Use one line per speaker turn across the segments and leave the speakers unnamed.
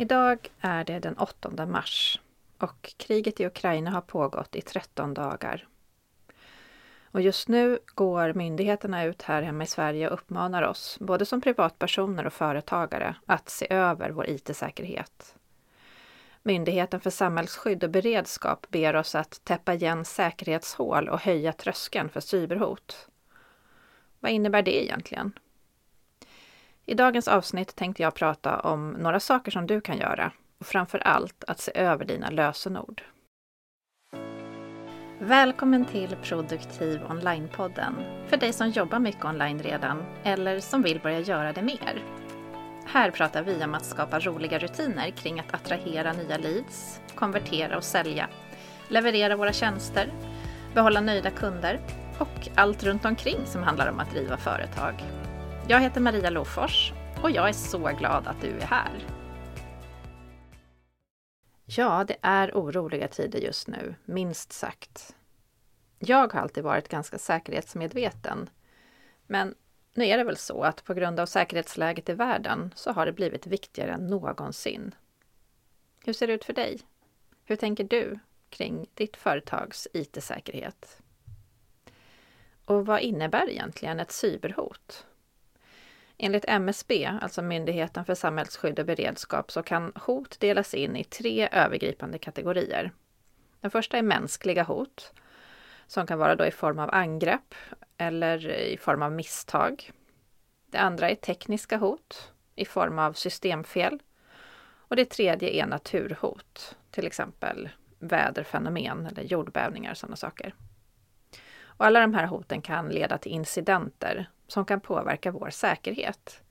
Idag är det den 8 mars och kriget i Ukraina har pågått i 13 dagar. Och just nu går myndigheterna ut här hemma i Sverige och uppmanar oss, både som privatpersoner och företagare, att se över vår IT-säkerhet. Myndigheten för samhällsskydd och beredskap ber oss att täppa igen säkerhetshål och höja tröskeln för cyberhot. Vad innebär det egentligen? I dagens avsnitt tänkte jag prata om några saker som du kan göra och framför allt att se över dina lösenord. Välkommen till Produktiv Online-podden för dig som jobbar mycket online redan eller som vill börja göra det mer. Här pratar vi om att skapa roliga rutiner kring att attrahera nya leads, konvertera och sälja, leverera våra tjänster, behålla nöjda kunder och allt runt omkring som handlar om att driva företag. Jag heter Maria Lofors och jag är så glad att du är här. Ja, det är oroliga tider just nu, minst sagt. Jag har alltid varit ganska säkerhetsmedveten. Men nu är det väl så att på grund av säkerhetsläget i världen så har det blivit viktigare än någonsin. Hur ser det ut för dig? Hur tänker du kring ditt företags IT-säkerhet? Och vad innebär egentligen ett cyberhot? Enligt MSB, alltså Myndigheten för samhällsskydd och beredskap, så kan hot delas in i tre övergripande kategorier. Den första är mänskliga hot, som kan vara då i form av angrepp eller i form av misstag. Det andra är tekniska hot i form av systemfel. Och det tredje är naturhot, till exempel väderfenomen eller jordbävningar och sådana saker. Och alla de här hoten kan leda till incidenter som kan påverka vår säkerhet.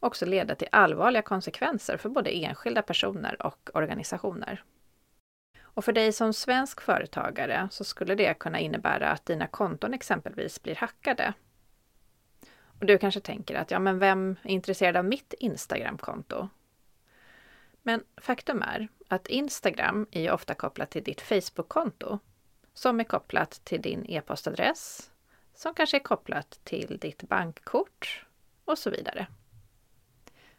Också leda till allvarliga konsekvenser för både enskilda personer och organisationer. Och för dig som svensk företagare så skulle det kunna innebära att dina konton exempelvis blir hackade. Och du kanske tänker att ja, men vem är intresserad av mitt Instagramkonto? Men faktum är att Instagram är ofta kopplat till ditt Facebook-konto som är kopplat till din e-postadress, som kanske är kopplat till ditt bankkort och så vidare.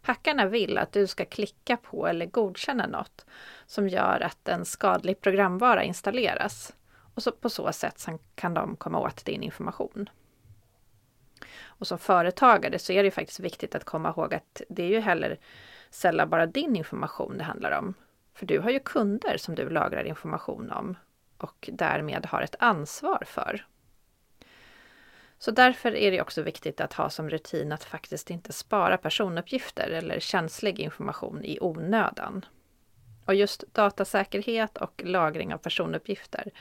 Hackarna vill att du ska klicka på eller godkänna något som gör att en skadlig programvara installeras och så på så sätt kan de komma åt din information. Och som företagare så är det faktiskt viktigt att komma ihåg att det är ju heller sällan bara din information det handlar om. För du har ju kunder som du lagrar information om och därmed har ett ansvar för. Så därför är det också viktigt att ha som rutin att faktiskt inte spara personuppgifter eller känslig information i onödan. Och just datasäkerhet och lagring av personuppgifter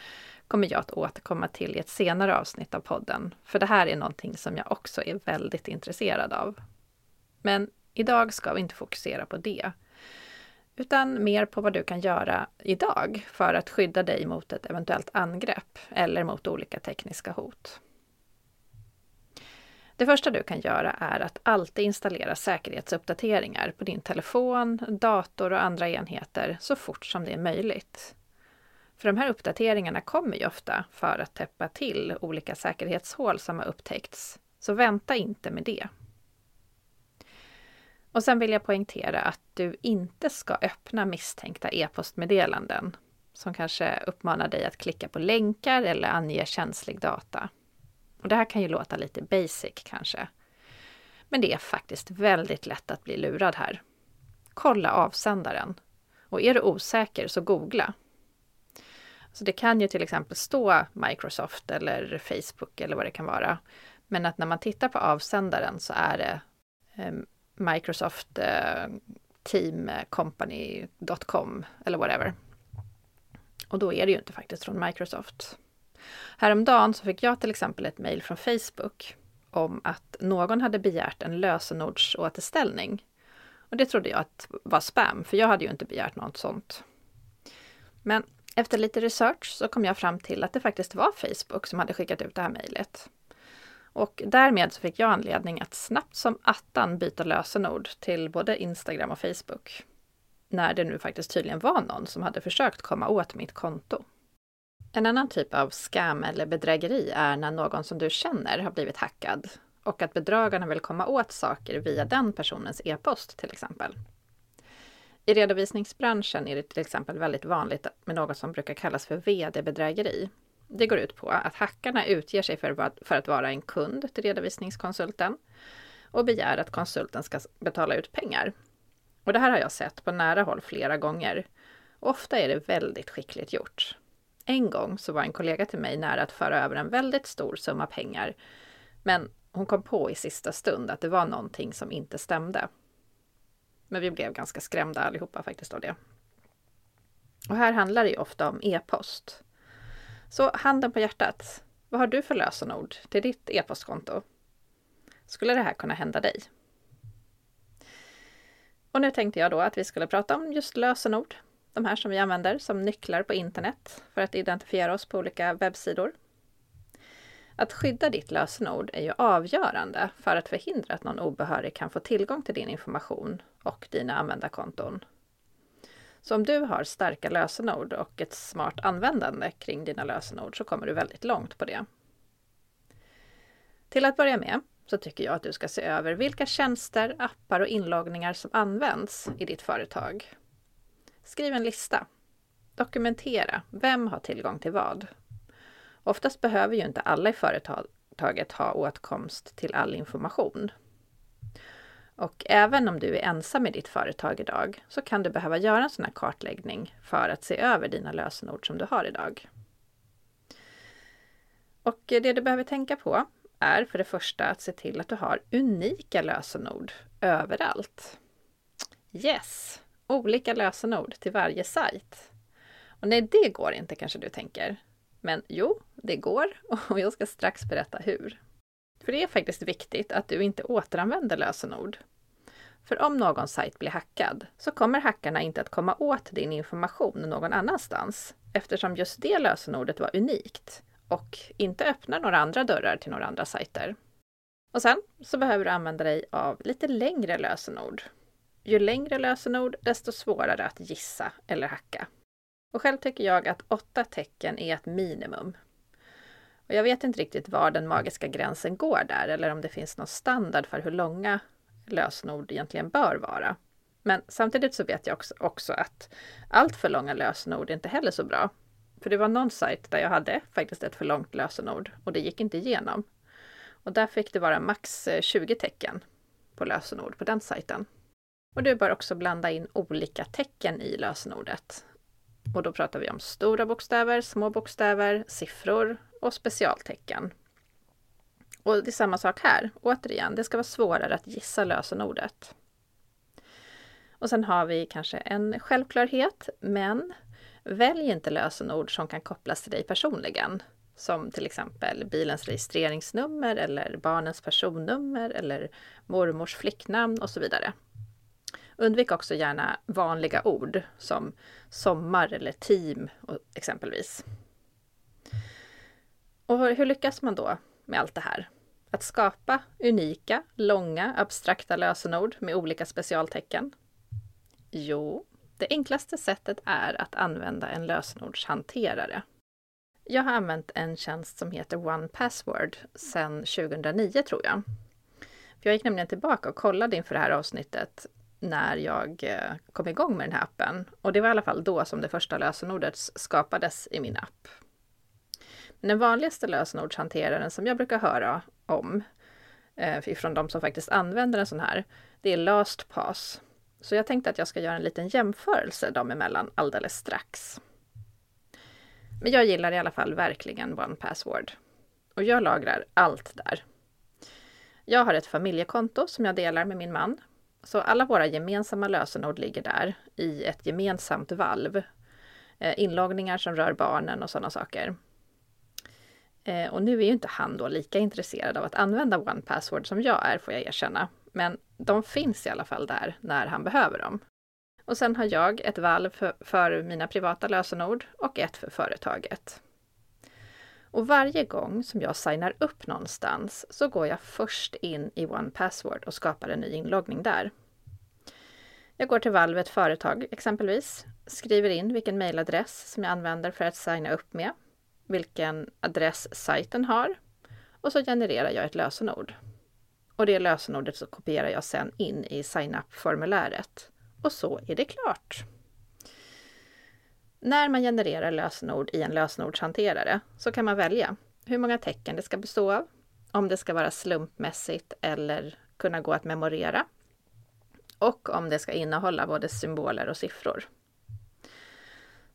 kommer jag att återkomma till i ett senare avsnitt av podden, för det här är någonting som jag också är väldigt intresserad av. Men idag ska vi inte fokusera på det, utan mer på vad du kan göra idag för att skydda dig mot ett eventuellt angrepp eller mot olika tekniska hot. Det första du kan göra är att alltid installera säkerhetsuppdateringar på din telefon, dator och andra enheter så fort som det är möjligt. För de här uppdateringarna kommer ju ofta för att täppa till olika säkerhetshål som har upptäckts. Så vänta inte med det. Och sen vill jag poängtera att du inte ska öppna misstänkta e-postmeddelanden som kanske uppmanar dig att klicka på länkar eller ange känslig data. Och det här kan ju låta lite basic kanske. Men det är faktiskt väldigt lätt att bli lurad här. Kolla avsändaren. Och är du osäker så googla. Så det kan ju till exempel stå Microsoft eller Facebook eller vad det kan vara. Men att när man tittar på avsändaren så är det ehm, Microsoft eh, teamcompany.com eller whatever. Och då är det ju inte faktiskt från Microsoft. Häromdagen så fick jag till exempel ett mejl från Facebook om att någon hade begärt en lösenordsåterställning. Och det trodde jag att var spam, för jag hade ju inte begärt något sånt. Men efter lite research så kom jag fram till att det faktiskt var Facebook som hade skickat ut det här mejlet. Och därmed så fick jag anledning att snabbt som attan byta lösenord till både Instagram och Facebook. När det nu faktiskt tydligen var någon som hade försökt komma åt mitt konto. En annan typ av scam eller bedrägeri är när någon som du känner har blivit hackad och att bedragarna vill komma åt saker via den personens e-post till exempel. I redovisningsbranschen är det till exempel väldigt vanligt med något som brukar kallas för vd-bedrägeri. Det går ut på att hackarna utger sig för, för att vara en kund till redovisningskonsulten och begär att konsulten ska betala ut pengar. Och det här har jag sett på nära håll flera gånger. Ofta är det väldigt skickligt gjort. En gång så var en kollega till mig nära att föra över en väldigt stor summa pengar. Men hon kom på i sista stund att det var någonting som inte stämde. Men vi blev ganska skrämda allihopa faktiskt av det. Och här handlar det ju ofta om e-post. Så handen på hjärtat, vad har du för lösenord till ditt e-postkonto? Skulle det här kunna hända dig? Och nu tänkte jag då att vi skulle prata om just lösenord. De här som vi använder som nycklar på internet för att identifiera oss på olika webbsidor. Att skydda ditt lösenord är ju avgörande för att förhindra att någon obehörig kan få tillgång till din information och dina användarkonton. Så om du har starka lösenord och ett smart användande kring dina lösenord så kommer du väldigt långt på det. Till att börja med så tycker jag att du ska se över vilka tjänster, appar och inloggningar som används i ditt företag. Skriv en lista. Dokumentera. Vem har tillgång till vad? Oftast behöver ju inte alla i företaget ha åtkomst till all information. Och även om du är ensam i ditt företag idag så kan du behöva göra en sån här kartläggning för att se över dina lösenord som du har idag. Och det du behöver tänka på är för det första att se till att du har unika lösenord överallt. Yes! Olika lösenord till varje sajt. Och nej, det går inte kanske du tänker. Men jo, det går och jag ska strax berätta hur. För det är faktiskt viktigt att du inte återanvänder lösenord. För om någon sajt blir hackad så kommer hackarna inte att komma åt din information någon annanstans eftersom just det lösenordet var unikt och inte öppnar några andra dörrar till några andra sajter. Och sen så behöver du använda dig av lite längre lösenord. Ju längre lösenord, desto svårare att gissa eller hacka. Och själv tycker jag att åtta tecken är ett minimum. Och jag vet inte riktigt var den magiska gränsen går där eller om det finns någon standard för hur långa lösenord egentligen bör vara. Men samtidigt så vet jag också, också att allt för långa lösenord är inte heller så bra. För det var någon sajt där jag hade faktiskt ett för långt lösenord och det gick inte igenom. Och där fick det vara max eh, 20 tecken på lösenord på den sajten. Och du bör också blanda in olika tecken i lösenordet. Och då pratar vi om stora bokstäver, små bokstäver, siffror och specialtecken. Och det är samma sak här. Återigen, det ska vara svårare att gissa lösenordet. Och sen har vi kanske en självklarhet, men välj inte lösenord som kan kopplas till dig personligen. Som till exempel bilens registreringsnummer eller barnens personnummer eller mormors flicknamn och så vidare. Undvik också gärna vanliga ord som sommar eller team exempelvis. Och hur lyckas man då med allt det här? Att skapa unika, långa, abstrakta lösenord med olika specialtecken? Jo, det enklaste sättet är att använda en lösenordshanterare. Jag har använt en tjänst som heter One Password sedan 2009 tror jag. För jag gick nämligen tillbaka och kollade inför det här avsnittet när jag eh, kom igång med den här appen. Och det var i alla fall då som det första lösenordet skapades i min app. Den vanligaste lösenordshanteraren som jag brukar höra om eh, ifrån de som faktiskt använder en sån här, det är LastPass. Så jag tänkte att jag ska göra en liten jämförelse dem emellan alldeles strax. Men jag gillar i alla fall verkligen OnePassword. Och jag lagrar allt där. Jag har ett familjekonto som jag delar med min man så alla våra gemensamma lösenord ligger där i ett gemensamt valv. Eh, inloggningar som rör barnen och sådana saker. Eh, och nu är ju inte han då lika intresserad av att använda One Password som jag är, får jag erkänna. Men de finns i alla fall där när han behöver dem. Och sen har jag ett valv för, för mina privata lösenord och ett för företaget. Och varje gång som jag signar upp någonstans så går jag först in i One Password och skapar en ny inloggning där. Jag går till valvet företag exempelvis, skriver in vilken mejladress som jag använder för att signa upp med, vilken adress sajten har och så genererar jag ett lösenord. Och det lösenordet så kopierar jag sedan in i sign up-formuläret och så är det klart. När man genererar lösenord i en lösenordshanterare så kan man välja hur många tecken det ska bestå av, om det ska vara slumpmässigt eller kunna gå att memorera och om det ska innehålla både symboler och siffror.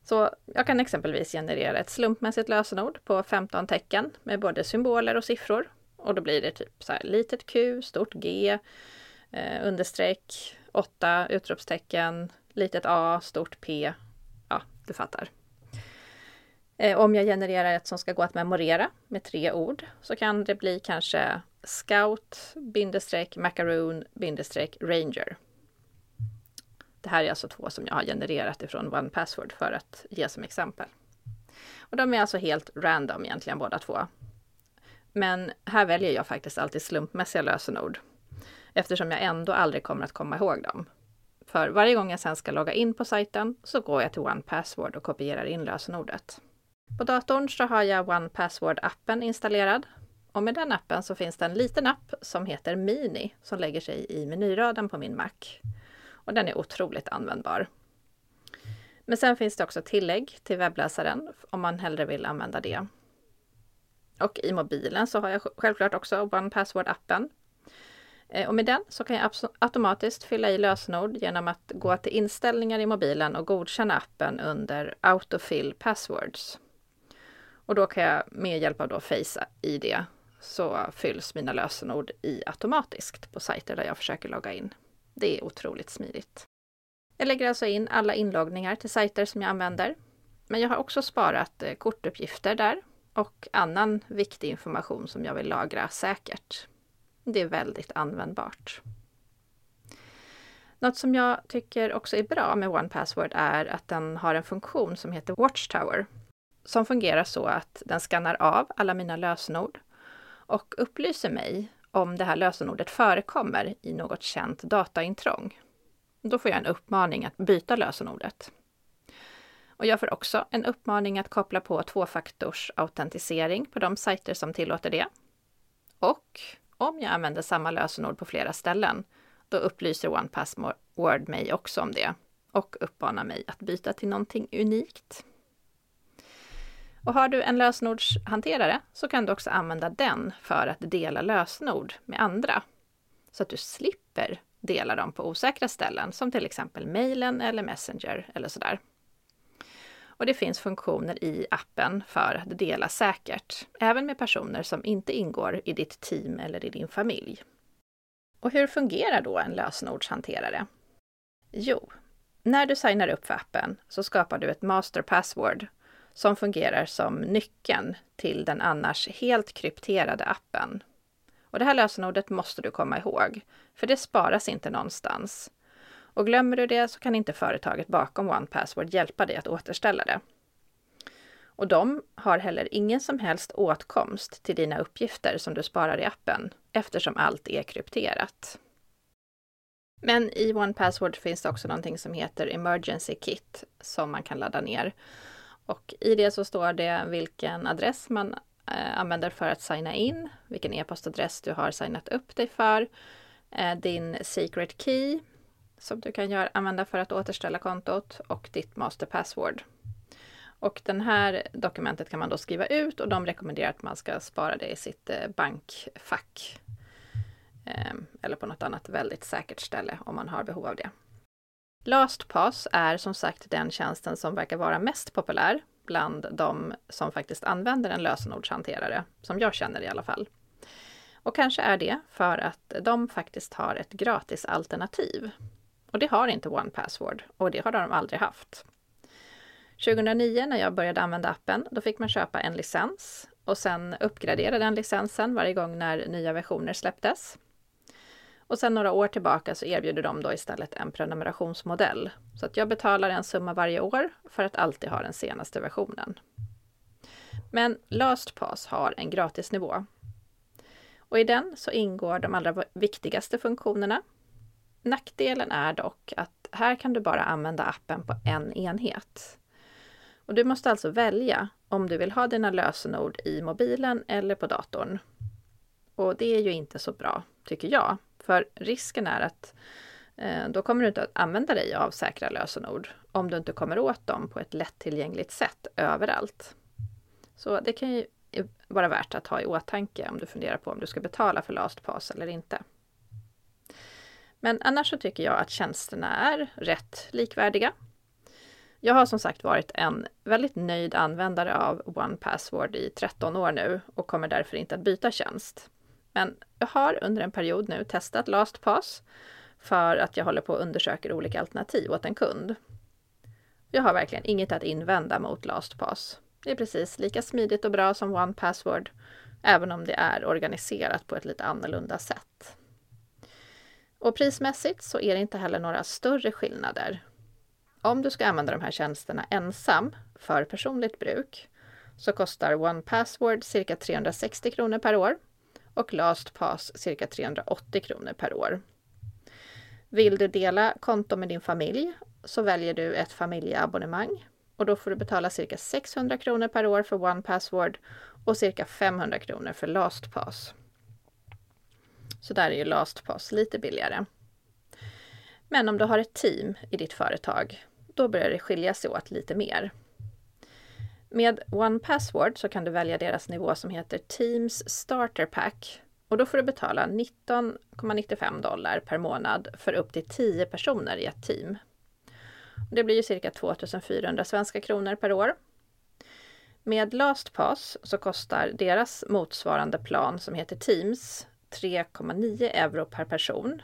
Så jag kan exempelvis generera ett slumpmässigt lösenord på 15 tecken med både symboler och siffror. Och då blir det typ så här litet Q, stort G, eh, understreck, 8 utropstecken, litet A, stort P. Ja, du fattar. Eh, om jag genererar ett som ska gå att memorera med tre ord så kan det bli kanske Scout, bindestreck, Macaroon, bindestreck, Ranger. Det här är alltså två som jag har genererat ifrån OnePassword för att ge som exempel. Och de är alltså helt random egentligen båda två. Men här väljer jag faktiskt alltid slumpmässiga lösenord eftersom jag ändå aldrig kommer att komma ihåg dem. För varje gång jag sen ska logga in på sajten så går jag till OnePassword och kopierar in lösenordet. På datorn så har jag OnePassword-appen installerad och med den appen så finns det en liten app som heter Mini som lägger sig i menyraden på min Mac. Och den är otroligt användbar. Men sen finns det också tillägg till webbläsaren om man hellre vill använda det. Och i mobilen så har jag självklart också OnePassword-appen. Eh, och med den så kan jag automatiskt fylla i lösenord genom att gå till inställningar i mobilen och godkänna appen under Autofill Passwords. Och då kan jag med hjälp av då Face ID så fylls mina lösenord i automatiskt på sajter där jag försöker logga in. Det är otroligt smidigt. Jag lägger alltså in alla inloggningar till sajter som jag använder. Men jag har också sparat eh, kortuppgifter där och annan viktig information som jag vill lagra säkert. Det är väldigt användbart. Något som jag tycker också är bra med OnePassword är att den har en funktion som heter Watchtower som fungerar så att den skannar av alla mina lösenord och upplyser mig om det här lösenordet förekommer i något känt dataintrång. Då får jag en uppmaning att byta lösenordet. Och jag får också en uppmaning att koppla på tvåfaktorsautentisering på de sajter som tillåter det. Och om jag använder samma lösenord på flera ställen, då upplyser OnePassword mig också om det och uppmanar mig att byta till någonting unikt. Och har du en lösenordshanterare så kan du också använda den för att dela lösenord med andra. Så att du slipper dela dem på osäkra ställen som till exempel mejlen eller Messenger eller sådär. Och det finns funktioner i appen för att dela säkert, även med personer som inte ingår i ditt team eller i din familj. Och hur fungerar då en lösenordshanterare? Jo, när du signar upp för appen så skapar du ett master password som fungerar som nyckeln till den annars helt krypterade appen. Och det här lösenordet måste du komma ihåg, för det sparas inte någonstans. Och glömmer du det så kan inte företaget bakom OnePassword hjälpa dig att återställa det. Och de har heller ingen som helst åtkomst till dina uppgifter som du sparar i appen, eftersom allt är krypterat. Men i OnePassword finns det också någonting som heter Emergency Kit som man kan ladda ner. Och i det så står det vilken adress man eh, använder för att signa in, vilken e-postadress du har signat upp dig för, eh, din secret key som du kan göra, använda för att återställa kontot och ditt master password. Och det här dokumentet kan man då skriva ut och de rekommenderar att man ska spara det i sitt eh, bankfack. Eh, eller på något annat väldigt säkert ställe om man har behov av det. LastPass är som sagt den tjänsten som verkar vara mest populär bland de som faktiskt använder en lösenordshanterare, som jag känner i alla fall. Och kanske är det för att de faktiskt har ett gratis alternativ. Och det har inte OnePassword och det har de aldrig haft. 2009 när jag började använda appen, då fick man köpa en licens och sen uppgradera den licensen varje gång när nya versioner släpptes. Och sen några år tillbaka så erbjuder de då istället en prenumerationsmodell. Så att jag betalar en summa varje år för att alltid ha den senaste versionen. Men LastPass har en gratisnivå. Och i den så ingår de allra viktigaste funktionerna. Nackdelen är dock att här kan du bara använda appen på en enhet. Och du måste alltså välja om du vill ha dina lösenord i mobilen eller på datorn. Och det är ju inte så bra, tycker jag. För risken är att Eh, då kommer du inte att använda dig av säkra lösenord om du inte kommer åt dem på ett lättillgängligt sätt överallt. Så det kan ju vara värt att ha i åtanke om du funderar på om du ska betala för LastPass eller inte. Men annars så tycker jag att tjänsterna är rätt likvärdiga. Jag har som sagt varit en väldigt nöjd användare av OnePassword i 13 år nu och kommer därför inte att byta tjänst. Men jag har under en period nu testat LastPass för att jag håller på och undersöker olika alternativ åt en kund. Jag har verkligen inget att invända mot LastPass. Det är precis lika smidigt och bra som OnePassword, även om det är organiserat på ett lite annorlunda sätt. Och prismässigt så är det inte heller några större skillnader. Om du ska använda de här tjänsterna ensam för personligt bruk så kostar OnePassword cirka 360 kronor per år och LastPass cirka 380 kronor per år. Vill du dela konto med din familj så väljer du ett familjeabonnemang och då får du betala cirka 600 kronor per år för OnePassword och cirka 500 kronor för LastPass. Så där är ju LastPass lite billigare. Men om du har ett team i ditt företag, då börjar det skilja sig åt lite mer. Med OnePassword så kan du välja deras nivå som heter Teams Starter Pack och då får du betala 19,95 dollar per månad för upp till 10 personer i ett team. Det blir ju cirka 2400 svenska kronor per år. Med LastPass så kostar deras motsvarande plan som heter Teams 3,9 euro per person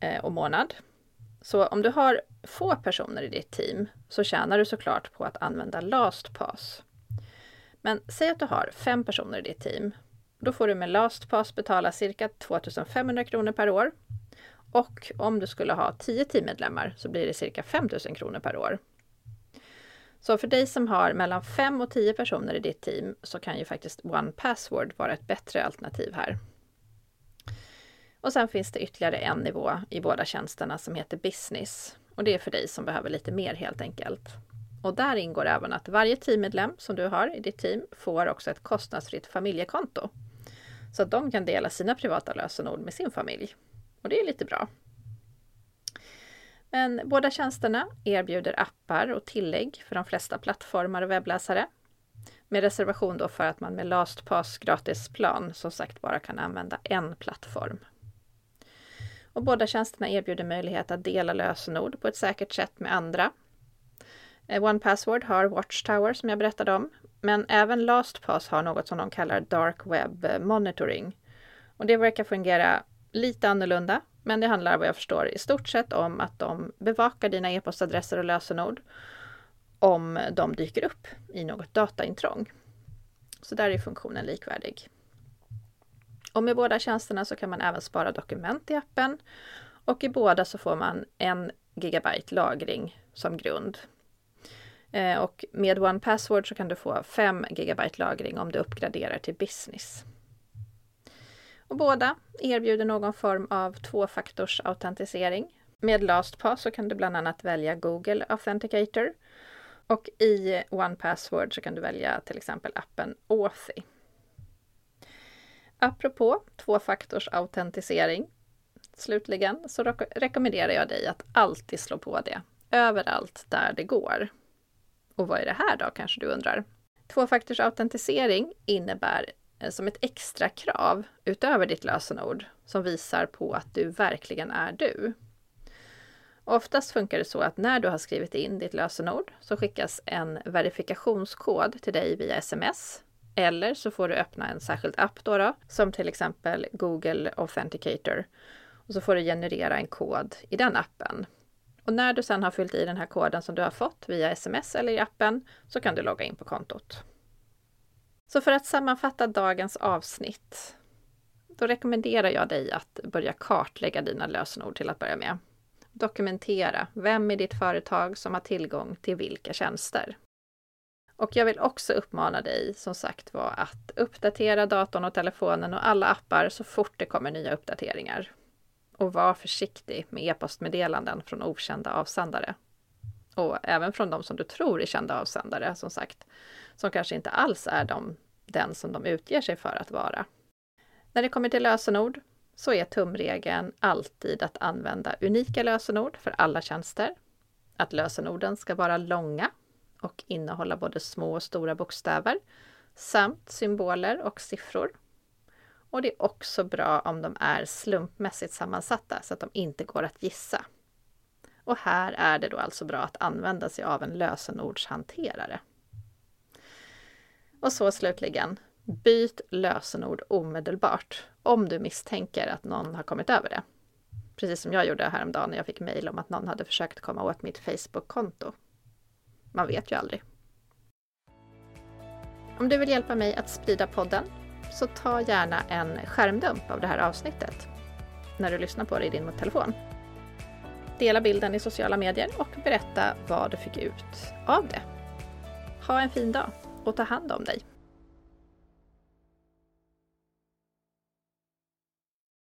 eh, och månad. Så om du har få personer i ditt team så tjänar du såklart på att använda LastPass. Men säg att du har fem personer i ditt team. Då får du med LastPass betala cirka 2500 kronor per år. Och om du skulle ha 10 teammedlemmar så blir det cirka 5000 kronor per år. Så för dig som har mellan 5 och 10 personer i ditt team så kan ju faktiskt OnePassword vara ett bättre alternativ här. Och sen finns det ytterligare en nivå i båda tjänsterna som heter Business. Och det är för dig som behöver lite mer helt enkelt. Och där ingår även att varje teammedlem som du har i ditt team får också ett kostnadsfritt familjekonto. Så att de kan dela sina privata lösenord med sin familj. Och det är lite bra. Men båda tjänsterna erbjuder appar och tillägg för de flesta plattformar och webbläsare. Med reservation då för att man med LastPass gratisplan som sagt bara kan använda en plattform. Och båda tjänsterna erbjuder möjlighet att dela lösenord på ett säkert sätt med andra. Eh, OnePassword har Watchtower som jag berättade om, men även LastPass har något som de kallar Dark Web Monitoring. Och det verkar fungera lite annorlunda, men det handlar vad jag förstår i stort sett om att de bevakar dina e-postadresser och lösenord om de dyker upp i något dataintrång. Så där är funktionen likvärdig. Och med båda tjänsterna så kan man även spara dokument i appen och i båda så får man en gigabyte lagring som grund. Eh, och med OnePassword så kan du få 5 gigabyte lagring om du uppgraderar till business. Och båda erbjuder någon form av tvåfaktorsautentisering. Med LastPass så kan du bland annat välja Google Authenticator och i OnePassword så kan du välja till exempel appen Authy. Apropå tvåfaktorsautentisering slutligen så rekommenderar jag dig att alltid slå på det överallt där det går. Och vad är det här då kanske du undrar? Tvåfaktorsautentisering innebär eh, som ett extra krav utöver ditt lösenord som visar på att du verkligen är du. Oftast funkar det så att när du har skrivit in ditt lösenord så skickas en verifikationskod till dig via sms eller så får du öppna en särskild app då, då som till exempel Google Authenticator. Och så får du generera en kod i den appen. Och när du sedan har fyllt i den här koden som du har fått via sms eller i appen så kan du logga in på kontot. Så för att sammanfatta dagens avsnitt, då rekommenderar jag dig att börja kartlägga dina lösenord till att börja med. Dokumentera vem i ditt företag som har tillgång till vilka tjänster. Och jag vill också uppmana dig som sagt var att uppdatera datorn och telefonen och alla appar så fort det kommer nya uppdateringar. Och var försiktig med e-postmeddelanden från okända avsändare. Och även från de som du tror är kända avsändare, som sagt, som kanske inte alls är de, den som de utger sig för att vara. När det kommer till lösenord, så är tumregeln alltid att använda unika lösenord för alla tjänster. Att lösenorden ska vara långa och innehålla både små och stora bokstäver samt symboler och siffror. Och det är också bra om de är slumpmässigt sammansatta så att de inte går att gissa. Och här är det då alltså bra att använda sig av en lösenordshanterare. Och så slutligen, byt lösenord omedelbart om du misstänker att någon har kommit över det. Precis som jag gjorde häromdagen när jag fick mejl om att någon hade försökt komma åt mitt Facebook-konto. Man vet ju aldrig. Om du vill hjälpa mig att sprida podden så ta gärna en skärmdump av det här avsnittet när du lyssnar på det i din telefon. Dela bilden i sociala medier och berätta vad du fick ut av det. Ha en fin dag och ta hand om dig.